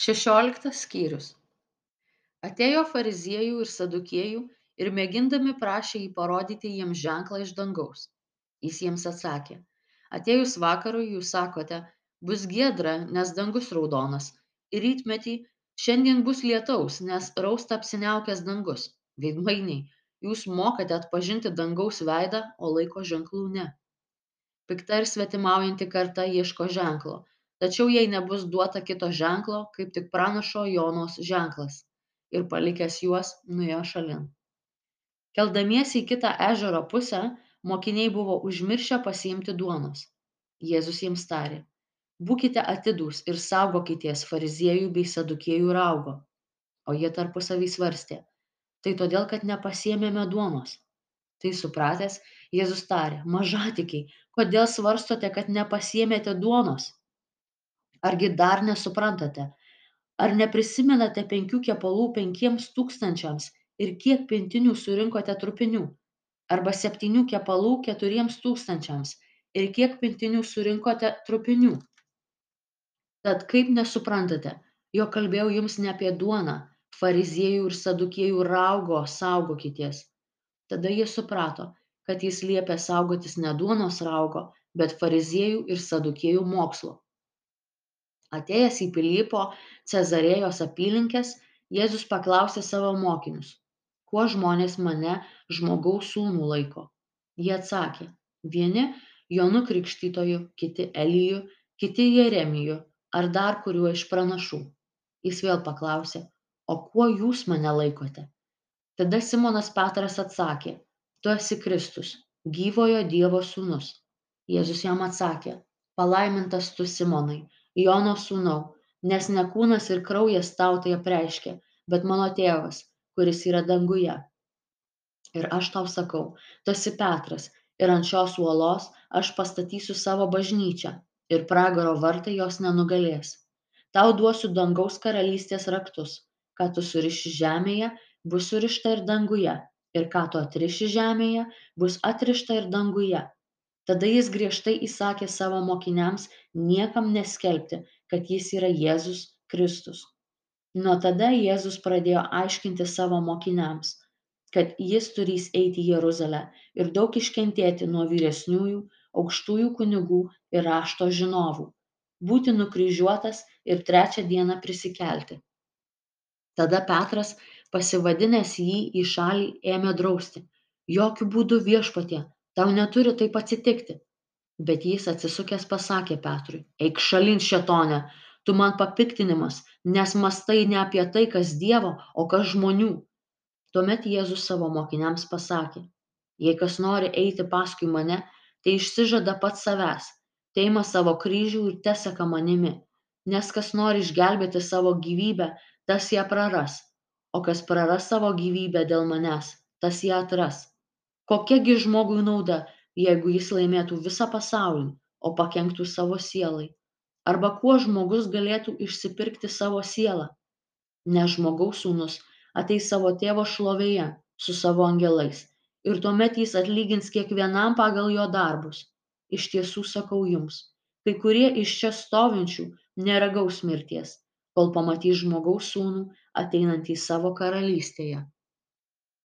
šešioliktas skyrius. Atėjo fariziejų ir sadukiejų ir mėgindami prašė jį parodyti jiems ženklą iš dangaus. Jis jiems atsakė atėjus vakarui jūs sakote bus giedra nes dangus raudonas ir rytmetį šiandien bus lietaus nes rausta apsiniaukęs dangus. Veidmainiai jūs mokate atpažinti dangaus veidą o laiko ženklų ne. Pikta ir svetimaujanti karta ieško ženklo tačiau jai nebus duota kito ženklo kaip tik pranašo jonos ženklas ir palikęs juos nuėjo šalin. Keldamiesi į kitą ežero pusę mokiniai buvo užmiršę pasiimti duonos. Jėzus jiems tarė būkite atidūs ir saugokitės fariziejų bei sadukiejų raugo. O jie tarpusavy svarstė tai todėl kad nepasiėmėme duonos. Tai supratęs jėzus tarė mažatikiai kodėl svarstote kad nepasiėmėte duonos argi dar nesuprantate? Ar neprisimenate penkių kepalų penkiems tūkstančiams? Ir kiek pintinių surinkote trupinių? Arba septynių kepalų keturiems tūkstančiams? Ir kiek pintinių surinkote trupinių? Tad kaip nesuprantate? Jog kalbėjau jums ne apie duoną. Fariziejų ir sadukiejų raugo saugokitės. Tada jie suprato kad jis liepia saugotis ne duonos raugo bet fariziejų ir sadukiejų mokslo atėjęs į pilypo cezarėjos apylinkes jėzus paklausė savo mokinius kuo žmonės mane žmogaus sūnų laiko? Jie atsakė vieni jonu krikštytoju kiti eliju kiti jeremiju ar dar kuriuo iš pranašų. Jis vėl paklausė o kuo jūs mane laikote? Tada simonas petras atsakė tu esi kristus gyvojo dievo sūnus. Jėzus jam atsakė palaimintas tu simonai jono sūnau nes ne kūnas ir kraujas tau tai apreiškė bet mano tėvas kuris yra danguje. Ir aš tau sakau tu esi petras ir ant šios uolos aš pastatysiu savo bažnyčią ir pragaro vartai jos nenugalės. Tau duosiu dangaus karalystės raktus ką tu suriši žemėje bus surišta ir danguje ir ką tu atriši žemėje bus atrišta ir danguje tada jis griežtai įsakė savo mokiniams niekam neskelbti kad jis yra jėzus kristus. Nuo tada jėzus pradėjo aiškinti savo mokiniams kad jis turįs eiti į jeruzalę ir daug iškentėti nuo vyresniųjų aukštųjų kunigų ir rašto žinovų būti nukryžiuotas ir trečią dieną prisikelti. Tada petras pasivadinęs jį į šalį ėmė drausti. Jokiu būdu viešpatie tau neturi taip atsitikti. Bet jis atsisukęs pasakė petrui eik šalin šėtone. Tu man papiktinimas nes mąstai ne apie tai kas dievo o kas žmonių. Tuomet jėzus savo mokiniams pasakė jei kas nori eiti paskui mane tai išsižada pats savęs teima savo kryžių ir teseka manimi. Nes kas nori išgelbėti savo gyvybę tas ją praras. O kas praras savo gyvybę dėl manęs tas ją atras kokia gi žmogui nauda jeigu jis laimėtų visą pasaulį o pakenktų savo sielai? Arba kuo žmogus galėtų išsipirkti savo sielą? Nes žmogaus sūnus ateis savo tėvo šlovėje su savo angelais. Ir tuomet jis atlygins kiekvienam pagal jo darbus. Iš tiesų sakau jums kai kurie iš čia stovinčių neragaus mirties kol pamatys žmogaus sūnų ateinantį savo karalystėje